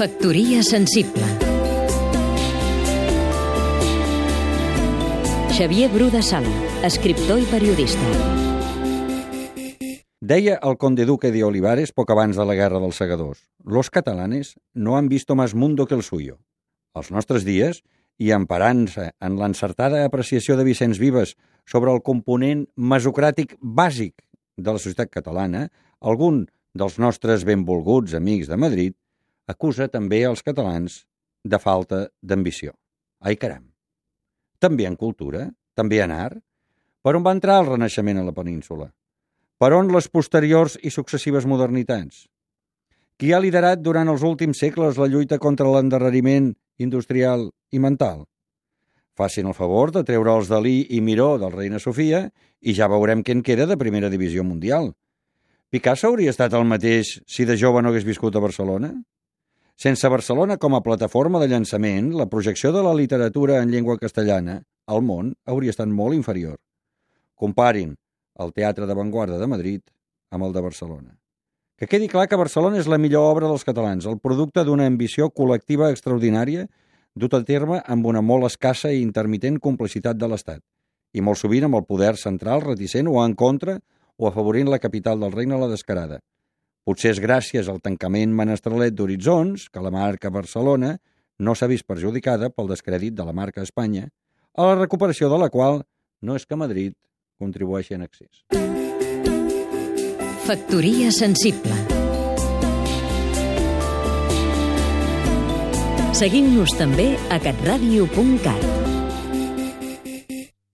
Factoria sensible Xavier Bru de Sala, escriptor i periodista. Deia el conde duque de Olivares poc abans de la Guerra dels Segadors. Los catalanes no han visto más mundo que el suyo. Als nostres dies, i emparant-se en l'encertada apreciació de Vicenç Vives sobre el component mesocràtic bàsic de la societat catalana, algun dels nostres benvolguts amics de Madrid acusa també els catalans de falta d'ambició. Ai, caram! També en cultura? També en art? Per on va entrar el Renaixement a la península? Per on les posteriors i successives modernitats? Qui ha liderat durant els últims segles la lluita contra l'endarreriment industrial i mental? Facin el favor de treure els Dalí i Miró del Reina Sofia i ja veurem què en queda de primera divisió mundial. Picasso hauria estat el mateix si de jove no hagués viscut a Barcelona? Sense Barcelona com a plataforma de llançament, la projecció de la literatura en llengua castellana al món hauria estat molt inferior. Comparin el Teatre d'Avantguarda de Madrid amb el de Barcelona. Que quedi clar que Barcelona és la millor obra dels catalans, el producte d'una ambició col·lectiva extraordinària dut a terme amb una molt escassa i intermitent complicitat de l'Estat, i molt sovint amb el poder central reticent o en contra o afavorint la capital del regne a la descarada. Potser és gràcies al tancament menestralet d'horitzons que la marca Barcelona no s'ha vist perjudicada pel descrèdit de la marca Espanya, a la recuperació de la qual no és que Madrid contribueixi en excés. Factoria sensible Seguim-nos també a catradio.cat